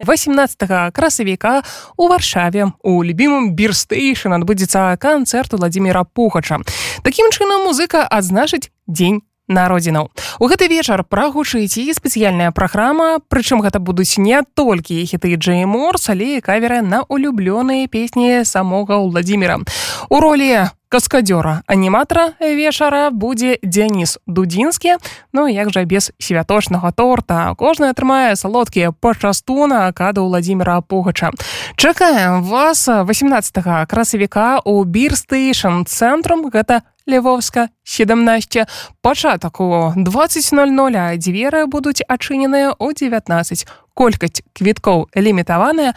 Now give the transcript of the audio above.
18 красавіка у варшаве. У любімым бірстейшн адбудзецца канцэрт владимира пухача. Такім чынам музыка адзначыць дзень народзінаў. У гэты вечар прагучыць і спецыяльная праграма прычым гэта будуць не толькі хіты джейморс але каверы на улюблёныя песні самога владимира у ролі каскадёра аніматара вечара будзе дзяніс дудзінскі. Ну як жа без святочнага торта. Кожны атрымае салодкія пачастуна када владимира пугача. Чакаем вас 18 красавіка у бірстейшн цэнтрум. Гэта львовска 17 пачатак у 20:00 дзверы будуць адчыненыя ў 19 колькасць квіткоў лімітаваная